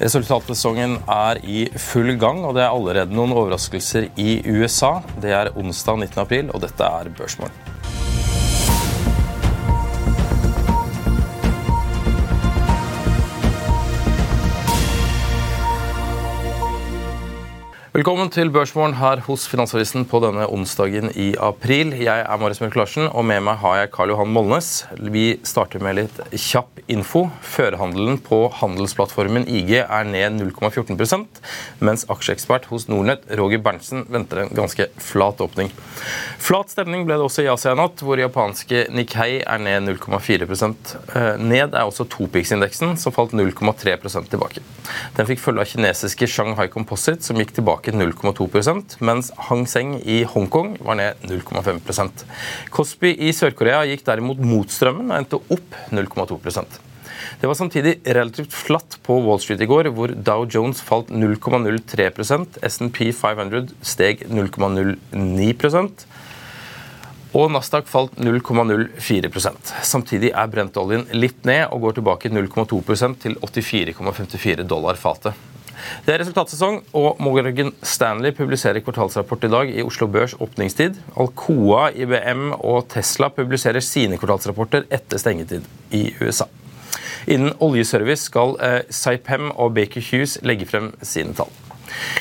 Resultatsesongen er i full gang, og det er allerede noen overraskelser i USA. Det er onsdag 19. april, og dette er Børsmorgen. Velkommen til Børsmorgen her hos Finansavisen på denne onsdagen i april. Jeg er Marius Mørk Larsen, og med meg har jeg Karl Johan Molnes. Vi starter med litt kjapp info. Førhandelen på handelsplattformen IG er ned 0,14% mens aksjeekspert hos Nordnett, Roger Berntsen, venter en ganske flat åpning. Flat stemning ble det også i Asia i natt, hvor japanske Nikkei er ned 0,4 eh, Ned er også Topix-indeksen, som falt 0,3% tilbake. Den fikk følge av kinesiske Shanghai Composite, som gikk tilbake tilbake 0,2% mens Hang Seng i Hongkong var ned 0,5% Cosby i Sør-Korea gikk derimot mot strømmen og endte opp 0,2% det var samtidig relativt flatt på Wall Street i går, hvor Dow Jones falt 0,03% SMP 500 steg 0,09% og Nasdaq falt 0,04% Samtidig er brentoljen litt ned og går tilbake 0,2% til 84,54 dollar fatet. Det er resultatsesong, og Morgan Stanley publiserer kvartalsrapport i dag i Oslo Børs åpningstid. Alcoa, IBM og Tesla publiserer sine kvartalsrapporter etter stengetid i USA. Innen oljeservice skal eh, Saipem og Baker Hughes legge frem sine tall.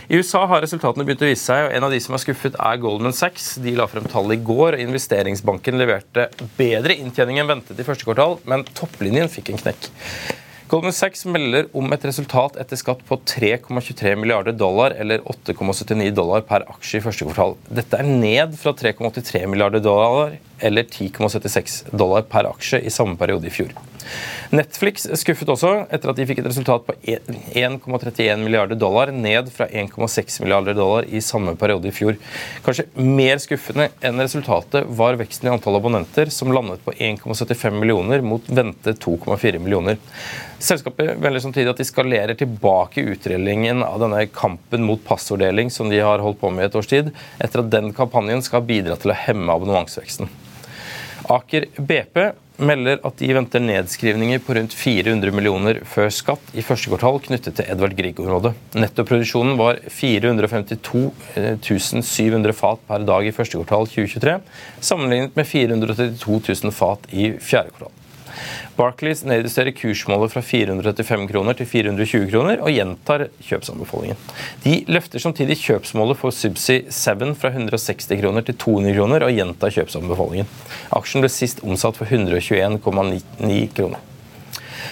I USA har resultatene begynt å vise seg, og en av de som er skuffet, er Goldman Sachs. De la frem tall i går, og investeringsbanken leverte bedre inntjening enn ventet i første kvartal, men topplinjen fikk en knekk. Goldman Sachs melder om et resultat etter skatt på 3,23 milliarder dollar, eller 8,79 dollar per aksje i første kvartal. Dette er ned fra 3,83 milliarder dollar, eller 10,76 dollar per aksje i samme periode i fjor. Netflix skuffet også etter at de fikk et resultat på 1,31 milliarder dollar, ned fra 1,6 milliarder dollar i samme periode i fjor. Kanskje mer skuffende enn resultatet var veksten i antall abonnenter, som landet på 1,75 millioner mot ventet 2,4 millioner. Selskapet velger samtidig at de skalerer tilbake utrullingen av denne kampen mot passorddeling som de har holdt på med i et års tid, etter at den kampanjen skal bidra til å hemme abonnementsveksten. Aker BP melder at de venter nedskrivninger på rundt 400 millioner før skatt i første kvartal knyttet til Edvard Grieg-området. Nettoproduksjonen var 452 700 fat per dag i første kvartal 2023, sammenlignet med 432 000 fat i fjerde kvartal. Barclays nedjusterer kursmålet fra 435 kroner til 420 kroner og gjentar kjøpsanbefalingen. De løfter samtidig kjøpsmålet for Subsea 7 fra 160 kroner til 200 kroner og gjentar kjøpsanbefalingen. Aksjen ble sist omsatt for 121,9 kroner.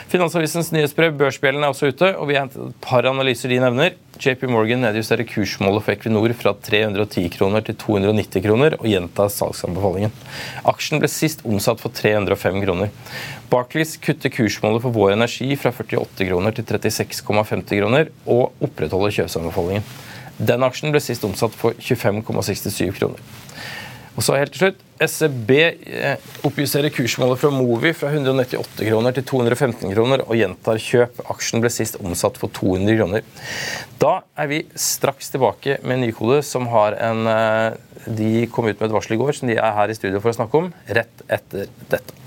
Finansavisens nyhetsbrev Børsbjellen er også ute, og vi har hentet et par analyser de nevner. JP Morgan nedjusterer kursmålet for Equinor fra 310 kroner til 290 kroner og gjentar salgsanbefalingen. Aksjen ble sist omsatt for 305 kroner. Barclays kutter kursmålet for Vår Energi fra 48 kroner til 36,50 kroner og opprettholder kjøpsanbefalingen. Den aksjen ble sist omsatt for 25,67 kroner. Og så helt til slutt, SEB eh, oppjusterer kursmålet fra Movi fra 198 kroner til 215 kroner og gjentar kjøp. Aksjen ble sist omsatt for 200 kroner. Da er vi straks tilbake med Nykode, som har en eh, De kom ut med et varsel i går som de er her i studio for å snakke om, rett etter dette.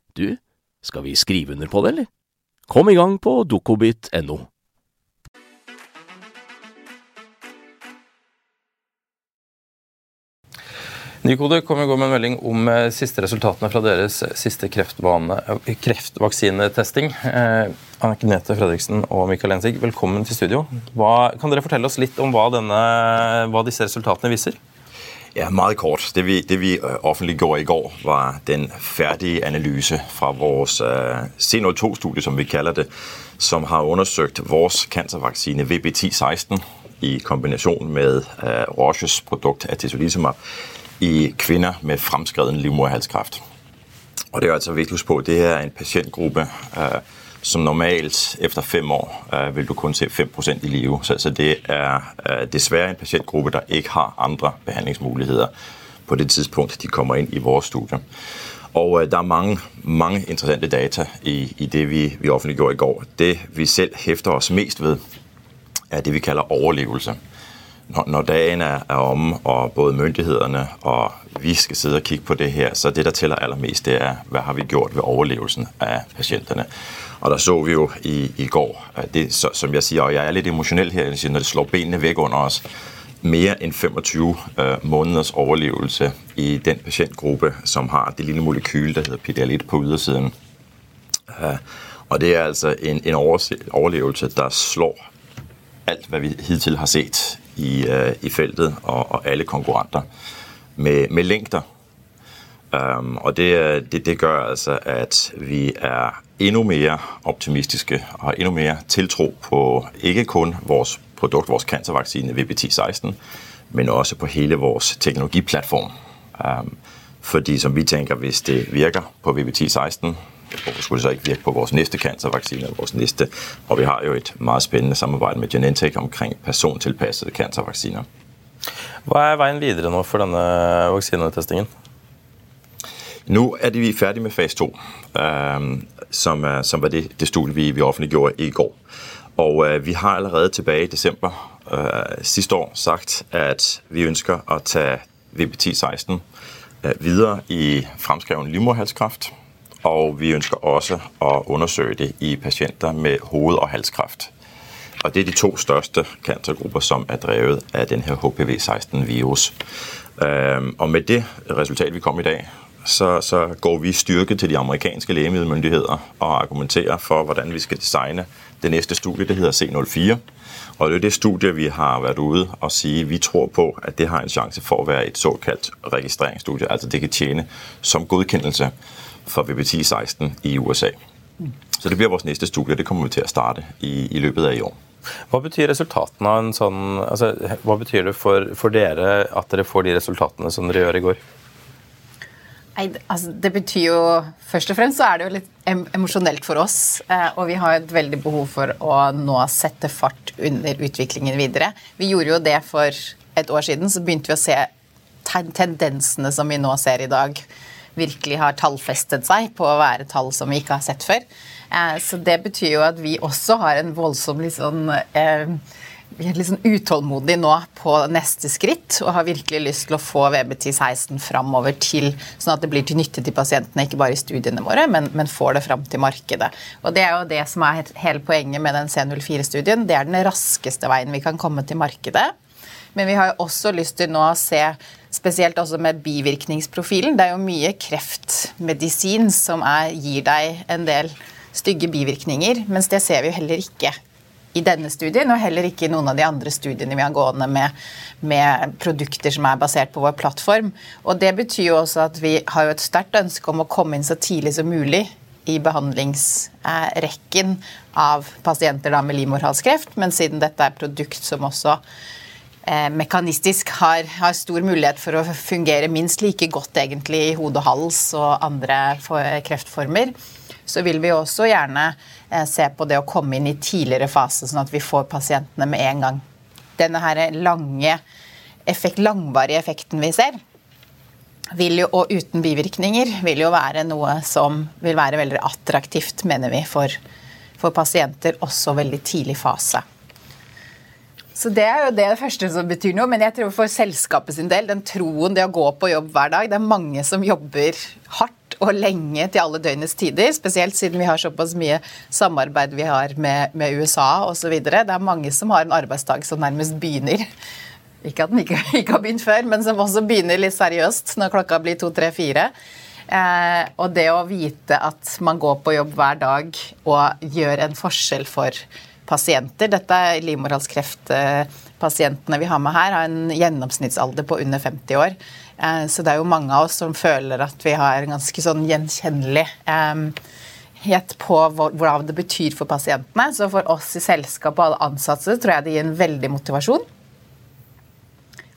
du, skal vi skrive under på det, eller? Kom i gang på dokobit.no. Nykode kom i går med en melding om eh, siste resultatene fra deres siste eh, kreftvaksinetesting. Eh, Agnete Fredriksen og Mikael Ensig, velkommen til studio. Hva, kan dere fortelle oss litt om hva, denne, hva disse resultatene viser? Ja, meget kort. Det vi, det vi øh, offentliggjorde i går, var den ferdige analyse fra vores uh, C02-studie, som vi kalder det, som har undersøgt vores cancervaccine VB1016 i kombination med uh, Roches produkt atezolizumab i kvinder med fremskreden livmoderhalskræft. Og det er altså vigtigt på, at det her er en patientgruppe, som normalt efter fem år uh, vil du kun se 5% i live. Så, så det er uh, desværre en patientgruppe, der ikke har andre behandlingsmuligheder på det tidspunkt, de kommer ind i vores studie. Og uh, der er mange, mange interessante data i, i det, vi, vi offentliggjorde i går. Det, vi selv hæfter os mest ved, er det, vi kalder overlevelse når, når dagen er, er omme, og både myndighederne og vi skal sidde og kigge på det her, så det, der tæller allermest, det er, hvad har vi gjort ved overlevelsen af patienterne. Og der så vi jo i, i går, det, som jeg siger, og jeg er lidt emotionel her, når det slår benene væk under os, mere end 25 øh, måneders overlevelse i den patientgruppe, som har det lille molekyl, der hedder PDL1 på ydersiden. Øh, og det er altså en, en overlevelse, der slår alt, hvad vi hidtil har set i, uh, i feltet, og, og alle konkurrenter med, med længder. Um, og det, det, det gør altså, at vi er endnu mere optimistiske og har endnu mere tiltro på ikke kun vores produkt, vores cancervaccine VBT16, men også på hele vores teknologiplatform. Um, fordi som vi tænker, hvis det virker på VBT16, Hvorfor skulle det så ikke virke på vores næste cancervaccine? Og vi har jo et meget spændende samarbejde med Genentech omkring persontilpassede cancervacciner. Hva er veien videre nå for denne vaksinetestingen? Nu er vi færdige med fase 2, øh, som, som var det, det studie, vi, vi offentliggjorde i går. Og øh, vi har allerede tilbage i december øh, sidste år sagt, at vi ønsker at tage VBT16 øh, videre i fremskreven livmorhalskræft, og vi ønsker også at undersøge det i patienter med hoved- og halskræft. Og det er de to største cancergrupper, som er drevet af den her HPV-16-virus. Og med det resultat, vi kom i dag, så, så går vi styrke til de amerikanske lægemiddelmyndigheder og argumenterer for, hvordan vi skal designe det næste studie, det hedder C04. Og det er det studie, vi har været ude og sige, vi tror på, at det har en chance for at være et såkaldt registreringsstudie. Altså det kan tjene som godkendelse for VBT16 i USA. Så det bliver vores næste studie. Det kommer vi til at starte i, i løbet af i år. Hva betyr resultatene av en sånn altså, Hva betyr det for, for, dere at dere får de resultatene som dere gjør i går? Altså, det betyr jo Først og fremst så er det jo litt emosjonelt for oss. Eh, og vi har et veldig behov for å nå sette fart under utviklingen videre. Vi gjorde jo det for et år siden. Så begynte vi å se tendensene som vi nå ser i dag virkelig har tallfestet seg på å være tall som vi ikke har sett før. Eh, så det betyr jo at vi også har en voldsom litt sånn eh, litt sånn utålmodige nå på neste skritt og har virkelig lyst til å få VBT16 framover til, sånn at det blir til nytte til pasientene, ikke bare i studiene våre, men, men får det fram til markedet. Og Det er jo det som er hele poenget med den C04-studien. Det er den raskeste veien vi kan komme til markedet. Men vi har jo også lyst til nå å se spesielt også med bivirkningsprofilen. Det er jo mye kreftmedisin som er, gir deg en del stygge bivirkninger, mens det ser vi jo heller ikke i denne studien, og heller ikke i noen av de andre studiene vi har gående med, med, produkter som er basert på vår plattform. Og Det betyr jo også at vi har et sterkt ønske om å komme inn så tidlig som mulig i behandlingsrekken av pasienter med livmorhalskreft, men siden dette er et produkt som også eh, mekanistisk har, har, stor mulighet for å fungere minst like godt egentlig i hode og hals og andre kreftformer, så vil vi også gjerne eh, se på det å komme inn i tidligere fase, sånn at vi får pasientene med en gang. Denne her lange effekt, langvarige effekten vi ser, jo, og uten bivirkninger, vil jo være noe som vil være veldig attraktivt, mener vi, for, for pasienter også veldig tidlig fase. Så Det er jo det første som betyr noe. Men jeg tror for selskapet sin del, den troen, det å gå på jobb hver dag Det er mange som jobber hardt og lenge til alle døgnets tider. Spesielt siden vi har såpass mye samarbeid vi har med, med USA osv. Det er mange som har en arbeidsdag som nærmest begynner. Ikke at den ikke, ikke har begynt før, men som også begynner litt seriøst når klokka blir to, tre, fire. Eh, og det å vite at man går på jobb hver dag og gjør en forskjell for pasienter Dette er livmorhalskreftpasientene vi har med her, har en gjennomsnittsalder på under 50 år. Eh, så det er jo mange av oss som føler at vi har ganske sånn gjenkjennelighet på hva det betyr for pasientene. Så for oss i selskapet og alle ansatte tror jeg det gir en veldig motivasjon.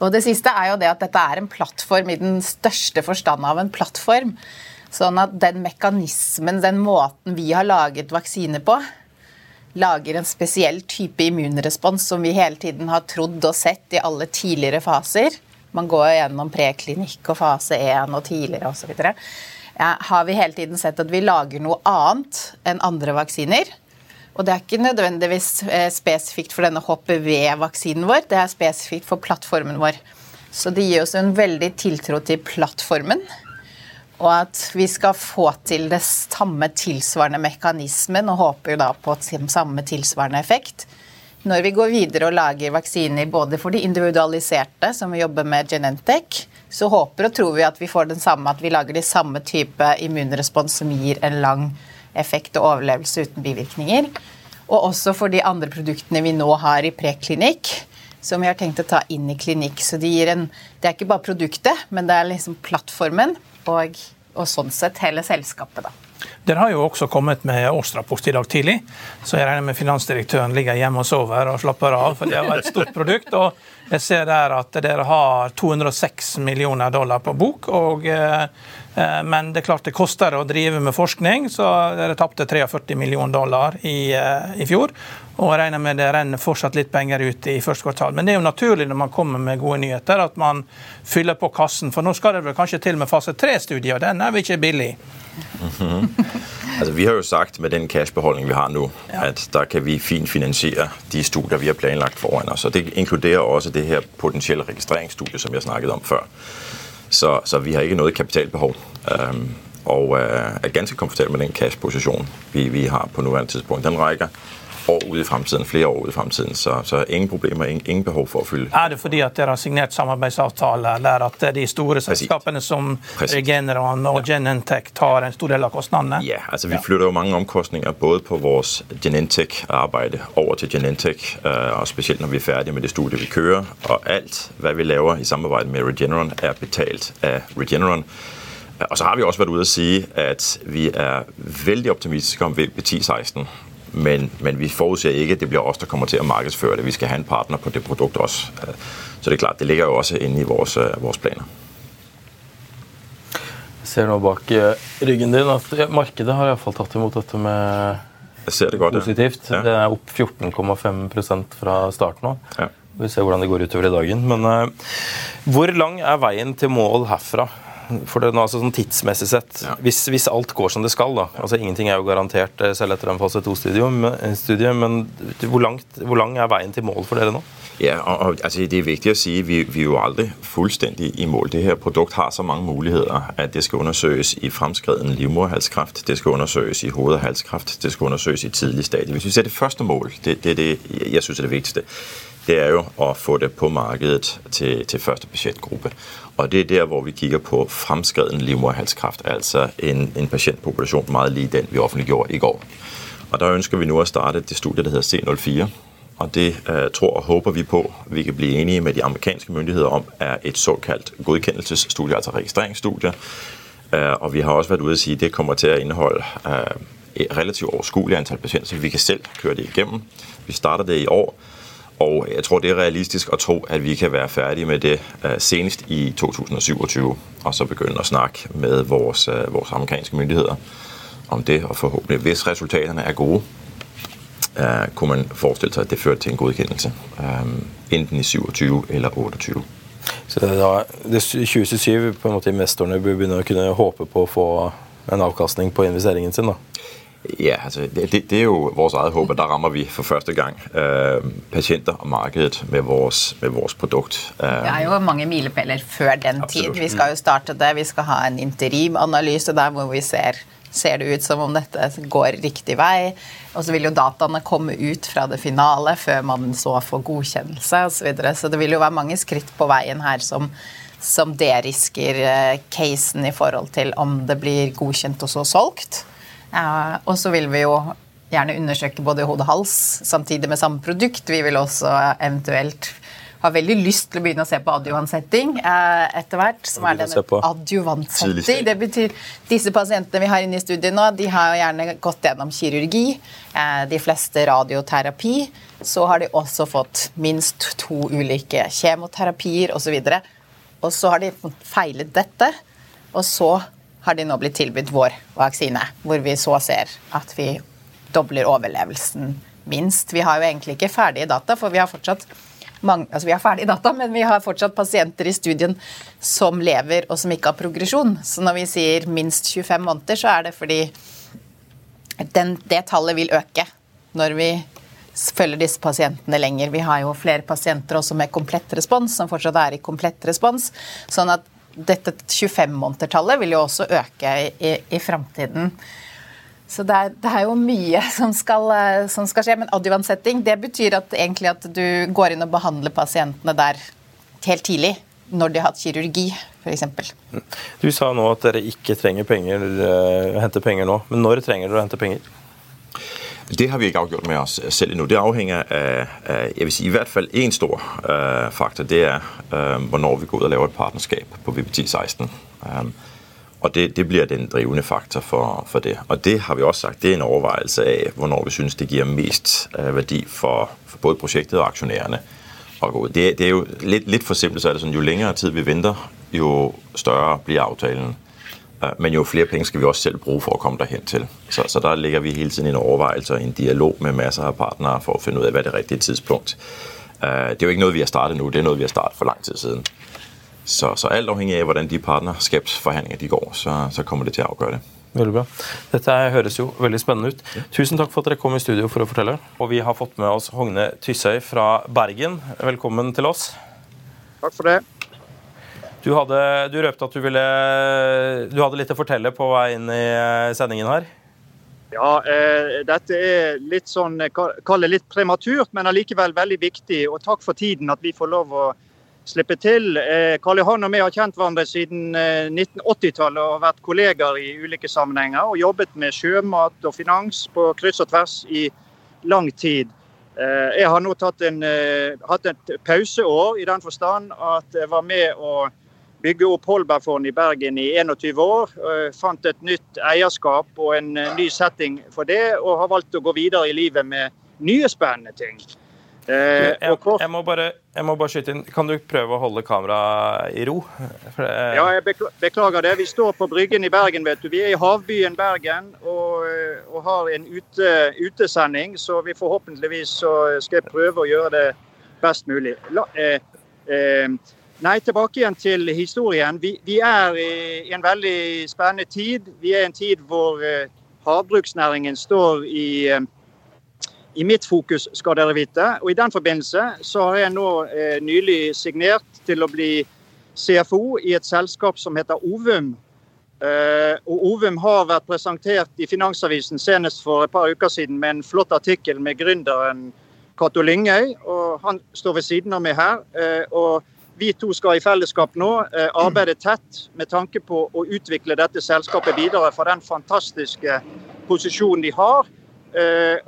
Og det siste er jo det at dette er en plattform i den største forstand av en plattform. Sånn at den mekanismen, den måten vi har laget vaksiner på, lager en spesiell type immunrespons som vi hele tiden har trodd og sett i alle tidligere faser. Man går gjennom preklinikk og fase 1 og tidligere osv. Ja, har vi hele tiden sett at vi lager noe annet enn andre vaksiner. Og det er ikke nødvendigvis eh, spesifikt for denne HPV-vaksinen vår, det er spesifikt for plattformen vår. Så det gir oss en veldig tiltro til plattformen og at vi skal få til det samme tilsvarende mekanismen, og håper da på samme tilsvarende effekt. Når vi går videre og lager vaksiner både for de individualiserte, som vi jobber med Genentech, så håper og tror vi at vi får den samme, at vi lager de samme type immunrespons som gir en lang effekt og overlevelse uten bivirkninger. Og også for de andre produktene vi nå har i preklinikk, som vi har tenkt å ta inn i klinikk. Så de en, det er ikke bare produktet, men det er liksom plattformen og, og sånn sett hele selskapet, da. Dere har jo også kommet med årsrapport i dag tidlig, så jeg regner med finansdirektøren ligger hjemme og sover og slapper av, for det er et stort produkt. og Jeg ser der at dere har 206 millioner dollar på bok. og eh, eh, men det er klart det koster å drive med forskning, så dere tapte 43 millioner dollar i, eh, i fjor. Og regner med det renner fortsatt litt penger ut i første kvartal. Men det er jo naturlig når man kommer med gode nyheter, at man fyller på kassen. For nå skal det vel kanskje til med fase tre-studier, og den er vel ikke billig? Mm -hmm. altså, vi har jo sagt med den cashbeholdningen vi har nå, ja. at der kan vi fint finansiere de studier vi har planlagt foran oss. Og Det inkluderer også det her potensielle registreringsstudiet som jeg snakket om før. Så, så vi har ikke noe kapitalbehov. Um, og uh, er ganske komfortable med den cash-posisjonen vi, vi har på nåværende tidspunkt. Den rækker år ut i fremtiden, flere år ut i fremtiden. Så, så ingen problemer, ingen, ingen, behov for å fylle. Er det fordi at dere har signert samarbeidsavtaler der at de store selskapene som Regeneron og Genentech tar en stor del av kostnadene? Ja, altså vi flytter jo mange omkostninger både på vårt Genentech-arbeid over til Genentech, øh, og spesielt når vi er ferdige med det studiet vi kører. Og alt hva vi laver i samarbeid med Regeneron, er betalt av Regeneron. Og så har vi også vært ute og si at vi er veldig optimistiske om VP1016 men, men, vi forudser ikke at det blir oss som kommer til å markedsføre det. Vi skal ha en partner på det produktet også. Så det er klart, det ligger jo også inne i våre, våre planer. Jeg ser nå bak eh, ryggen din at markedet har iallfall tatt imot dette med det godt, positivt. Ja. Det er opp 14,5% fra starten av. Ja. Vi ser hvordan det går utover i dagen. Men uh, hvor lang er veien til mål herfra? For det, altså, sånn tidsmessig sett, ja. hvis, hvis, alt går som det skal da, altså Ingenting er jo garantert eh, selv etter en fase 2-studie, men hvor, langt, hvor lang er veien til mål for dere nå? Ja, og, og altså, Det er viktig å si vi, vi er jo aldri fullstendig i mål. Det her produkt har så mange muligheter at det skal undersøkes i fremskreden livmorhalskreft, det skal undersøkes i hode- og halskreft, det skal undersøkes i tidlig stadie. Hvis vi ser det første mål, det, det er det jeg syns er det viktigste, det er jo å få det på markedet til, til første pasientgruppe. Og det er der, hvor vi kikker på fremskreden livmorhalskreft, altså en, en pasientpopulasjon meget lik den, vi offentliggjorde i går. Og Der ønsker vi nå å starte det studiet der heter C04. Og Det uh, tror og håper vi på vi kan bli enige med de amerikanske myndigheter om er et såkalt godkjennelsesstudie, altså registreringsstudie. Uh, og Vi har også vært ute og si at det kommer til å inneholde uh, et relativt overskuelig antall pasienter, så vi kan selv køre det igjennom. Vi starter det i år. Og jeg tror det er realistisk å tro at vi kan være ferdige med det senest i 2027. Og så begynne å snakke med vores amerikanske myndigheter om det, og forhåpentlig, hvis resultatene er gode, uh, kunne man forestille seg at det førte til en godkjennelse. Enten i 27 eller 28. Så det er da, det 2027 på en måte investorene bør begynne å kunne håpe på å få en avkastning på investeringen sin? da? Ja, altså det, det, er jo vores eget håp. og Der rammer vi for første gang øh, pasienter og markedet med vores, med vores produkt. Det er jo mange milepæler før den Absolut. tid. Vi skal jo starte det. Vi skal ha en interimanalyse der hvor vi ser ser det ut som om dette går riktig vei. Og så vil jo dataene komme ut fra det finale før man så får godkjennelse osv. Så, videre. så det vil jo være mange skritt på veien her som, som derisker eh, casen i forhold til om det blir godkjent og så solgt. Uh, og så vil vi jo gjerne undersøke både hode og hals samtidig med samme produkt. Vi vil også eventuelt har veldig lyst til å begynne å se på adjuvantsetting eh, etter hvert. Som er denne adjuvantsetting. Det betyr disse pasientene vi har inne i studiet nå, de har gjerne gått gjennom kirurgi. Eh, de fleste radioterapi. Så har de også fått minst to ulike kjemoterapier osv. Og, så og så har de feilet dette. Og så har de nå blitt tilbudt vår vaksine, hvor vi så ser at vi dobler overlevelsen minst. Vi har jo egentlig ikke ferdige data, for vi har fortsatt mange, altså Vi har ferdige data, men vi har fortsatt pasienter i studien som lever og som ikke har progresjon. Så når vi sier minst 25 måneder, så er det fordi den, det tallet vil øke når vi følger disse pasientene lenger. Vi har jo flere pasienter også med komplett respons, som fortsatt er i komplett respons. Sånn at dette 25-månedertallet vil jo også øke i, i, framtiden. Så det er, det er, jo mye som skal, eh, som skal skje. Men adjuvantsetting det betyr at, at du går inn og behandler pasientene der helt tidlig. Når de har hatt kirurgi, f.eks. Du sa nå at dere ikke trenger penger, uh, hente penger nå. Men når trenger dere å hente penger? Det har vi ikke avgjort med oss selv endnu. Det avhenger av, jeg vil si, i hvert fall en stor øh, faktor. Det er øh, hvornår vi går ut og laver et partnerskab på VPT16. Um, og det, det, blir den drivende faktor for, for, det. Og det har vi også sagt, det er en overvejelse av hvornår vi synes det gir mest øh, værdi for, for, både projektet og aksjonærene. Det, det, er jo litt, lidt for simpelt, så er det sånn, Jo længere tid vi venter, jo større blir avtalen. Uh, men jo flere penger skal vi også selv bruke for å komme derhen til. Så, så der ligger vi hele tiden i en overvejelse og en dialog med masser av partnere for å finne ut av hva det riktige tidspunkt. Uh, det er jo ikke noe vi har startet nå, det er noe vi har startet for lang tid siden. Så, så, alt avhengig av hvordan de partnerskapsforhandlinger de går, så, så, kommer det til å avgjøre det. Veldig bra. Dette høres jo veldig spennende ut. Tusen takk for at dere kom i studio for å fortelle. Og vi har fått med oss Hogne Tysøy fra Bergen. Velkommen til oss. Takk for det. Du, hadde, du røpte at du ville Du hadde litt å fortelle på vei inn i eh, sendingen her? Ja, eh, dette er litt sånn, kall det litt prematurt, men allikevel veldig viktig. Og takk for tiden at vi får lov å slippe til. Eh, Karl Johan og vi har kjent hverandre siden 1980-tallet eh, og vært kollegaer i ulike sammenhenger. Og jobbet med sjømat og finans på kryss og tvers i lang tid. Eh, jeg har nå en, hatt et pauseår i den forstand at jeg var med å bygge opp Holbergfond i Bergen i 21 år. Fant et nytt eierskap og en ny setting for det, og har valgt å gå videre i livet med nye spennende ting. Eh, jeg, jeg, må bare, jeg, må bare, skyte inn. Kan du prøve å holde kameraet i ro? Eh... Ja, jeg beklager det. Vi står på Bryggen i Bergen. vet du. Vi er i havbyen Bergen og, og har en ute, utesending. Så vi forhåpentligvis så skal jeg prøve å gjøre det best mulig. La, eh, eh, nei, tilbake igjen til historien. Vi, vi, er i en veldig spennende tid. Vi er i en tid hvor eh, havbruksnæringen står i eh, i mitt fokus, skal dere vite. Og I den forbindelse så har jeg nå eh, nylig signert til å bli CFO i et selskap som heter Ovum. Eh, og Ovum har vært presentert i Finansavisen senest for et par uker siden med en flott artikkel med gründeren Cato Lyngøy. og Han står ved siden av meg her. Eh, og vi to skal i fellesskap nå eh, arbeide tett med tanke på å utvikle dette selskapet videre fra den fantastiske posisjonen de har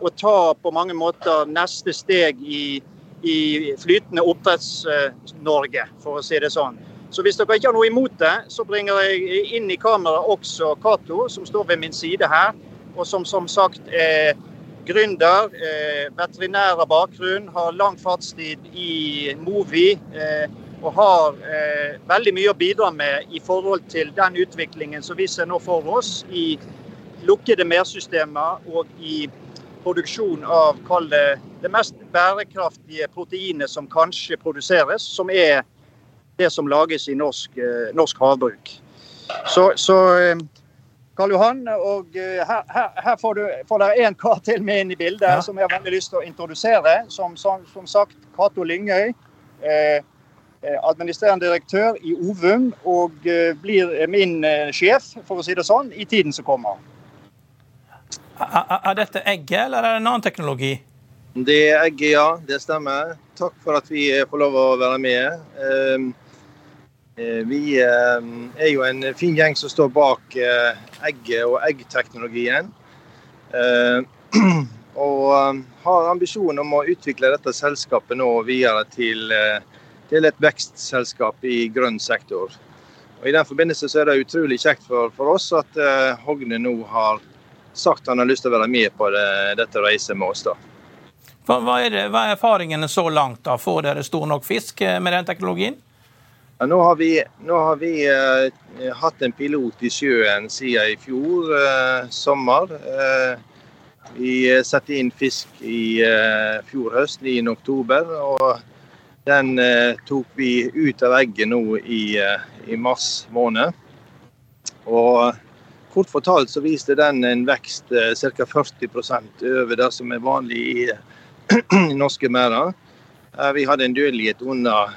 og ta på mange måter neste steg i, i flytende Oppdretts-Norge, for å si det sånn. Så hvis dere ikke har noe imot det, så bringer jeg inn i kameraet også Cato, som står ved min side her, og som som sagt er gründer, eh, veterinær av bakgrunn, har lang fartstid i Movi. Eh, og har eh, veldig mye å bidra med i forhold til den utviklingen som vi ser nå for oss i lukkede mersystemer og i produksjon av det, det mest bærekraftige proteinet som kanskje produseres, som er det som lages i norsk, eh, norsk havbruk. Så, så eh, Karl Johan, og eh, her, her, her får, du, får dere en kar til med inn i bildet ja. som jeg har veldig lyst til å introdusere. Som, som, som sagt Cato Lyngøy. Eh, administrerende direktør i Ovum og eh, blir min eh, sjef, for å si det sånn, i tiden som kommer. Er dette egget, eller er det en annen teknologi? Det er egget, ja. Det stemmer. Takk for at vi får lov å være med. Ehm, Eh, vi eh, er jo en fin gjeng som står bak eh, egget og eggteknologien. Og har ambisjon om å utvikle dette selskapet nå videre til, til et vekstselskap i grønn sektor. Og I den forbindelse så er det utrolig kjekt for, for oss at Hogne nå har sagt han har lyst til å være med på det, dette reiset med oss. da. Hva, hva, er det, hva, er erfaringene så langt? da? Får dere stor nok fisk med den teknologien? Ja, nå har vi, nå har vi eh, hatt en pilot i sjøen siden i fjor eh, sommer. Eh, vi satte inn fisk i eh, fjor høst, 9.10. Den eh, tok vi ut av egget nå i, eh, i mars måned. Og kort fortalt så viste den en vekst ca. 40% over det som er vanlig i, i norske merder. Eh, vi hadde en dødelighet under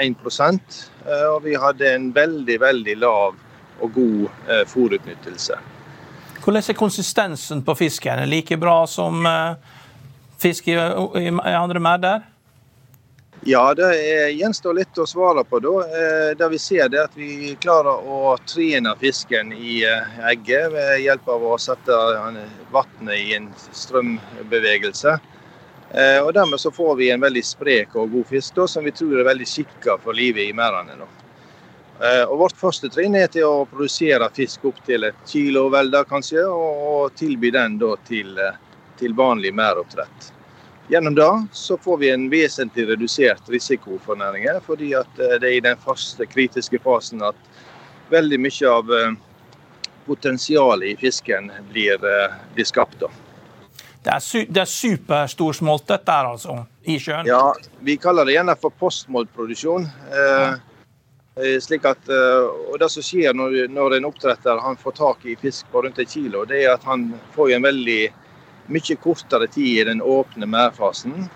1 eh, 1 og vi hadde en veldig, veldig lav og god fôrutnyttelse. Hvordan er konsistensen på fisken? Like bra som fisk i andre merder? Ja, det gjenstår litt å svare på. da. Det vi ser er at vi klarer å trene fisken i egget ved hjelp av å sette vannet i en strømbevegelse. Eh, og Dermed så får vi en veldig sprek og god fisk da, som vi tror er veldig skikka for livet i merdene. Eh, og Vårt første trinn er til å produsere fisk opp til et kilo velda, kanskje, og tilby den da til, eh, til vanlig merdoppdrett. Gjennom det så får vi en vesentlig redusert risiko for næringen, fordi at det er i den første kritiske fasen at veldig mye av potensialet i fisken blir, blir skapt. da. Det er, det er superstorsmolt dette her, altså, i sjøen? Ja, vi kaller det gjerne for postmoltproduksjon. Eh, eh, slik at, eh, og Det som skjer når, når, en oppdretter han får tak i fisk på rundt et kilo, det er at han får en veldig mye kortere tid i den åpne merdfasen.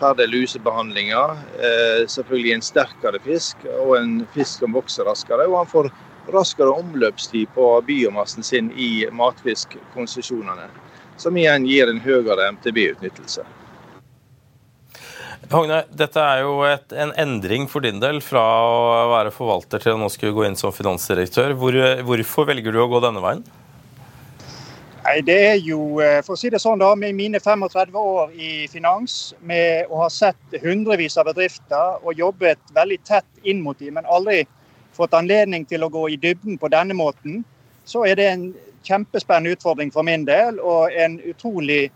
Ferdig lusebehandlinger, eh, selvfølgelig en sterkere fisk og en fisk som vokser raskere. Og han får raskere omløpstid på biomassen sin i matfiskkonsesjonene som igjen gir en høyere MTB-utnyttelse. Hogne, dette er jo et, en endring for din del fra å være forvalter til å nå skulle gå inn som finansdirektør. Hvor, hvorfor velger du å gå denne veien? Nei, det er jo, eh, for å si det sånn da, Med mine 35 år i finans, med å ha sett hundrevis av bedrifter og jobbet veldig tett inn mot dem, men aldri fått anledning til å gå i dybden på denne måten, så er det en kjempespennende utfordring for min del. Og en utrolig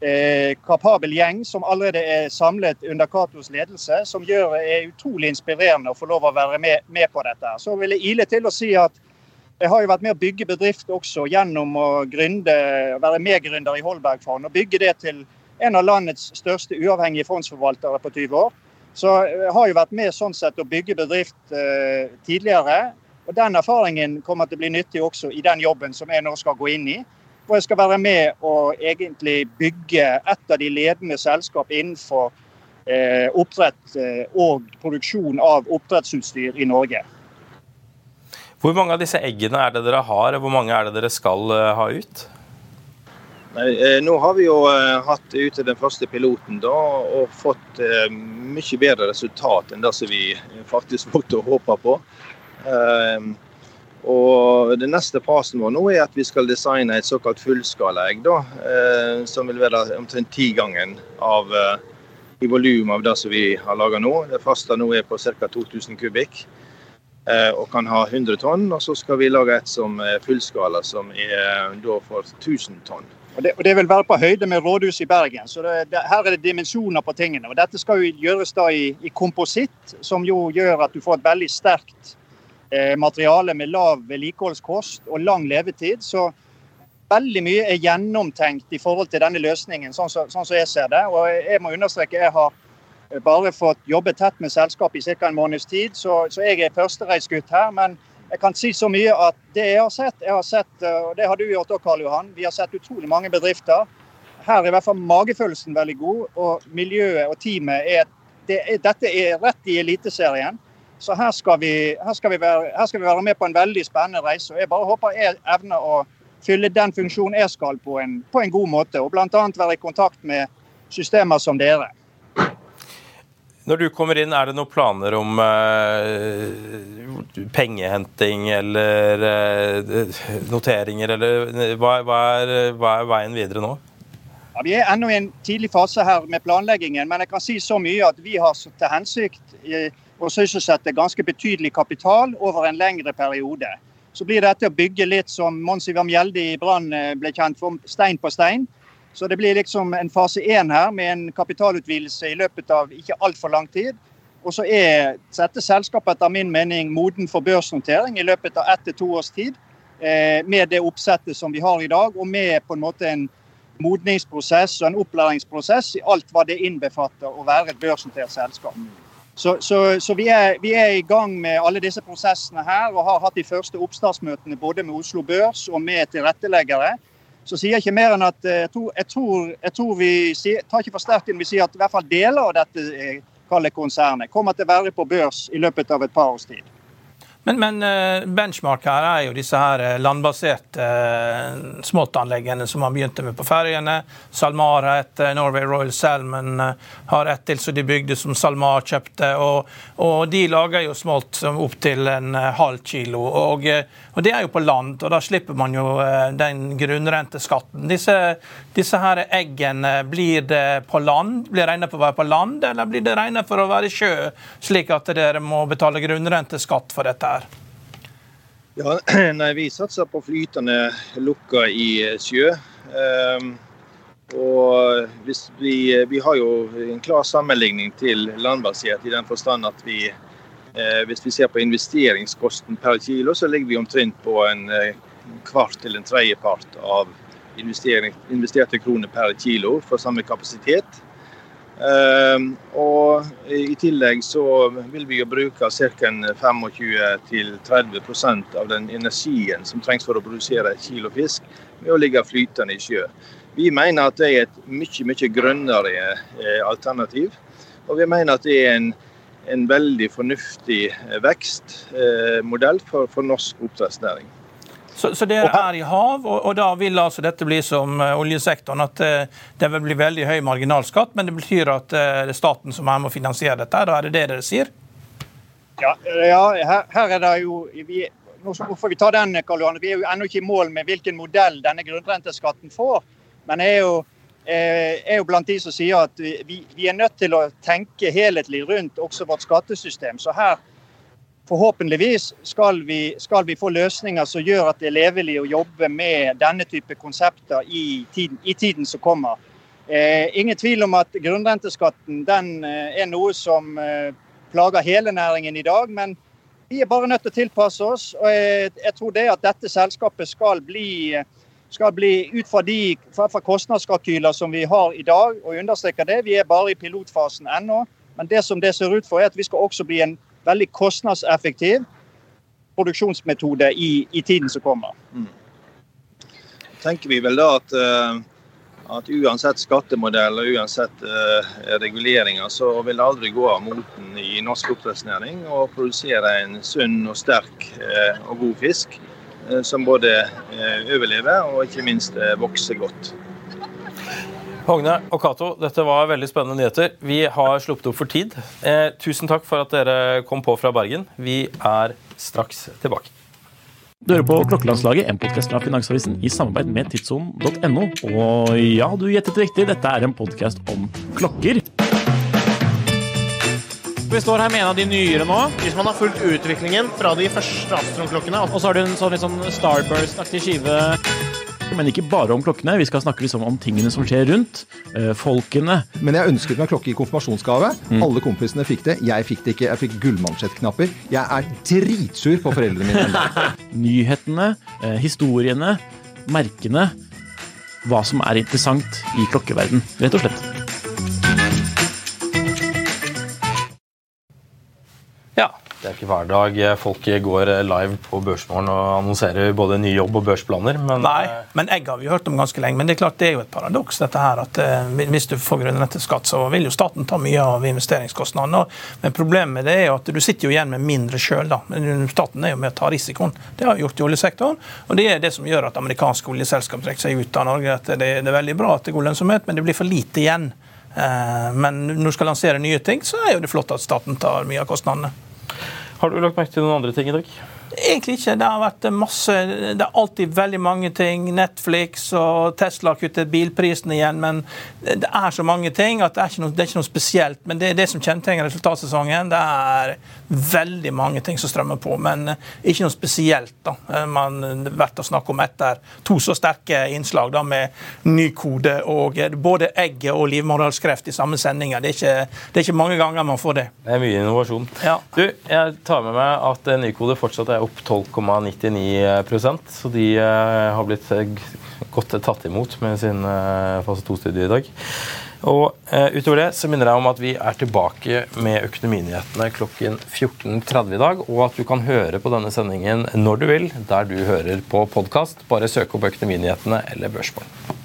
eh, kapabel gjeng som allerede er samlet under Catos ledelse, som gjør det utrolig inspirerende å få lov å være med, med på dette. Så vil jeg ile til å si at jeg har jo vært med å bygge bedrift også gjennom å gründe, være medgründer i Holbergfond. Og bygge det til en av landets største uavhengige fondsforvaltere på 20 år. Så jeg har jo vært med sånn sett å bygge bedrift eh, tidligere. Og Den erfaringen kommer til å bli nyttig også i den jobben som jeg nå skal gå inn i. Hvor jeg skal være med og egentlig bygge et av de ledende selskap innenfor eh, oppdrett eh, og produksjon av oppdrettsutstyr i Norge. Hvor mange av disse eggene er det dere har, og hvor mange er det dere skal uh, ha ut? Nei, eh, nå har vi jo uh, hatt ute den første piloten da, og fått mye bedre resultat enn det som vi faktisk måtte håpe på. Og Den neste fasen vår nå er at vi skal designe et såkalt fullskalaegg, da, eh, som vil være omtrent ti ganger av, eh, i volum av det som vi har laga nå. Det faste nå er på ca. 2000 kubikk eh, og kan ha 100 tonn. Og så skal vi lage et som er fullskala, som er da for 1000 tonn. Og det, og det, vil være på høyde med rådhuset i Bergen. så det, det, Her er det dimensjoner på tingene. og Dette skal jo gjøres da i, i kompositt, som jo gjør at du får et veldig sterkt Eh, materiale med lav vedlikeholdskost og lang levetid. Så veldig mye er gjennomtenkt i forhold til denne løsningen, sånn som, sånn som jeg ser det. Og jeg må understreke jeg har bare fått jobbe tett med selskapet i ca. en måneds tid, så, så jeg er førstereisgutt her. Men jeg kan si så mye at det jeg har sett, jeg har sett og det har du gjort òg, Karl Johan, vi har sett utrolig mange bedrifter. Her er i hvert fall magefølelsen veldig god, og miljøet og teamet er det, Dette er rett i Eliteserien. Så her skal, vi, her, skal være, her skal, vi, være, med på en veldig spennende reise. og Jeg bare håper jeg evner å fylle den funksjonen jeg skal på en, på en god måte. Og bl.a. være i kontakt med systemer som dere. Når du kommer inn, er det noen planer om uh, pengehenting eller uh, noteringer, eller hva, hva, er, hva, er, veien videre nå? Ja, vi er ennå i en tidlig fase her med planleggingen, men jeg kan si så mye at vi har til hensikt å sysselsette ganske betydelig kapital over en lengre periode. Så blir dette å bygge litt som Mons Ivar Mjelde i Brann eh, ble kjent for, stein på stein. Så det blir liksom en fase én her med en kapitalutvidelse i løpet av ikke altfor lang tid. Og så er dette selskapet etter min mening moden for børsnotering i løpet av ett til to års tid. Eh, med det oppsettet som vi har i dag, og med på en måte en modningsprosess og en opplæringsprosess i alt hva det innbefatter å være et børsnotert selskap. Så, så, så vi, er, vi, er, i gang med alle disse prosessene her og har hatt de første oppstartsmøtene både med Oslo Børs og med tilretteleggere. Så sier jeg ikke mer enn at eh, jeg tror, jeg tror, jeg tror vi sier, tar ikke for sterkt inn, vi sier at i hvert fall deler av dette eh, konsernet kommer til å være på børs i løpet av et par års tid. Men, men uh, benchmark her er jo disse her eh, landbaserte uh, småttanleggene som man begynte med på ferjene. SalMar har et, Norway Royal Salmon har et til som de bygde som SalMar kjøpte. Og, og de lager jo smolt opp til en halv kilo. Og, og, det er jo på land, og da slipper man jo den grunnrenteskatten. Disse, disse her eggene, blir det på land? Blir regnet for å være på land, eller blir det regnet for å være i sjø, slik at dere må betale grunnrenteskatt for dette? Her? Ja, nei, Vi satser på flytende lukka i sjø. Um, og vi, vi, har jo en klar sammenligning til landbasert i den forstand at vi eh, hvis vi ser på investeringskosten per kilo, så ligger vi omtrent på en eh, kvart til en tredjepart av investerte kroner per kilo for samme kapasitet. Ehm, og I tillegg så vil vi jo bruke ca. 25-30% av den energien som trengs for å produsere kilo fisk, med å ligge flytende i sjø. Vi mener at det er et mye, mye grønnere eh, alternativ. Og vi mener at det er en, en veldig fornuftig eh, vekstmodell for, for norsk oppdrettsnæring. Så, så dere er i hav, og, og, da vil altså dette bli som uh, oljesektoren, at uh, det vil bli veldig høy marginalskatt, men det betyr at uh, det er staten som er med å finansiere dette? Da er det det dere sier? Ja, ja her, her, er det jo vi, nå får vi ta den, Karl Johan. Vi er jo ennå ikke i mål med hvilken modell denne grunnrenteskatten får. Men jeg er jo, er jo blant de som sier at vi, vi er nødt til å tenke helhetlig rundt også vårt skattesystem. Så her Forhåpentligvis skal vi, skal vi, få løsninger som gjør at det er levelig å jobbe med denne type konsepter i tiden, i tiden som kommer. Eh, ingen tvil om at grunnrenteskatten den, eh, er noe som eh, plager hele næringen i dag. Men vi er bare nødt til å tilpasse oss. og Jeg, jeg tror det at dette selskapet skal bli, skal bli ut fra de fra kostnadskalkyler som vi har i dag, og understreker det, vi er bare i pilotfasen ennå. Men det som det ser ut for, er at vi skal også bli en veldig kostnadseffektiv produksjonsmetode i, i tiden som kommer. Mm. tenker vi vel da at, eh, at uansett skattemodell og uansett uh, reguleringer, så vil det aldri gå av moten i norsk oppdrettsnæring å produsere en sunn og sterk uh, og god fisk som både overlever og ikke minst vokser godt. Hogne og Cato, dette var veldig spennende nyheter. Vi har sluppet opp for tid. Eh, tusen takk for at dere kom på fra Bergen. Vi er straks tilbake. Du hører på Klokkelandslaget, en podkast fra Finansavisen i samarbeid med tidssonen.no. Og ja, du gjettet riktig, dette er en podkast om klokker. Vi står her med en av de nyere nå. Hvis man har fulgt utviklingen fra de første Astron-klokkene Og så har du en sånn litt sånn Starburst-aktig skive. Men ikke bare om klokkene. Vi skal snakke liksom om tingene som skjer rundt. eh, folkene. Men jeg ønsket meg klokke i konfirmasjonsgave. Mm. Alle kompisene fikk det. Jeg fikk det ikke. Jeg fikk gullmansjettknapper. Jeg er dritsur på foreldrene mine. Nyhetene, eh, historiene, merkene. Hva som er interessant i klokkeverden, rett og slett. Det er ikke hver dag folk går live på Børsmorgen og annonserer både ny jobb og børsplaner, men Nei, men egg har vi hørt om ganske lenge. Men det er klart det er jo et paradoks dette her, at eh, hvis du får grunnrenteskatt, så vil jo staten ta mye av investeringskostnadene. Men problemet med det er at du sitter jo igjen med mindre sjøl. Men staten er jo med å ta risikoen. Det har vi gjort i oljesektoren. Og det er det som gjør at amerikanske oljeselskap trekker seg ut av Norge. At det, er veldig bra at det er god lønnsomhet, men det blir for lite igjen. Eh, Men når du skal lansere nye ting, så er jo det flott at staten tar mye av kostnadene. Har du lagt merke til noen andre ting i dag? Egentlig ikke. Det har vært masse Det er alltid veldig mange ting. Netflix og Tesla har kuttet bilprisene igjen. Men det er så mange ting at det er ikke noe, det er ikke noe spesielt. Men det er det som kjennetegner resultatsesongen. Det er veldig mange ting som strømmer på, men ikke noe spesielt. da. Man det er verdt å snakke om etter to så sterke innslag da med ny kode og både egget og livmorhalskreft i samme sendinger. Det er, ikke, det er ikke mange ganger man får det. Det er mye innovasjon. Ja. Du, jeg tar med meg at eh, Nykode fortsatt er opp 12,99% så de eh, har blitt eh, godt tatt imot med sin eh, fase 2-studie i dag. Og eh, Utover det så minner jeg om at vi er tilbake med Økonominyhetene klokken 14.30 i dag, og at du kan høre på denne sendingen når du vil, der du hører på podkast. Bare søk opp Økonominyhetene eller Børsmorgen.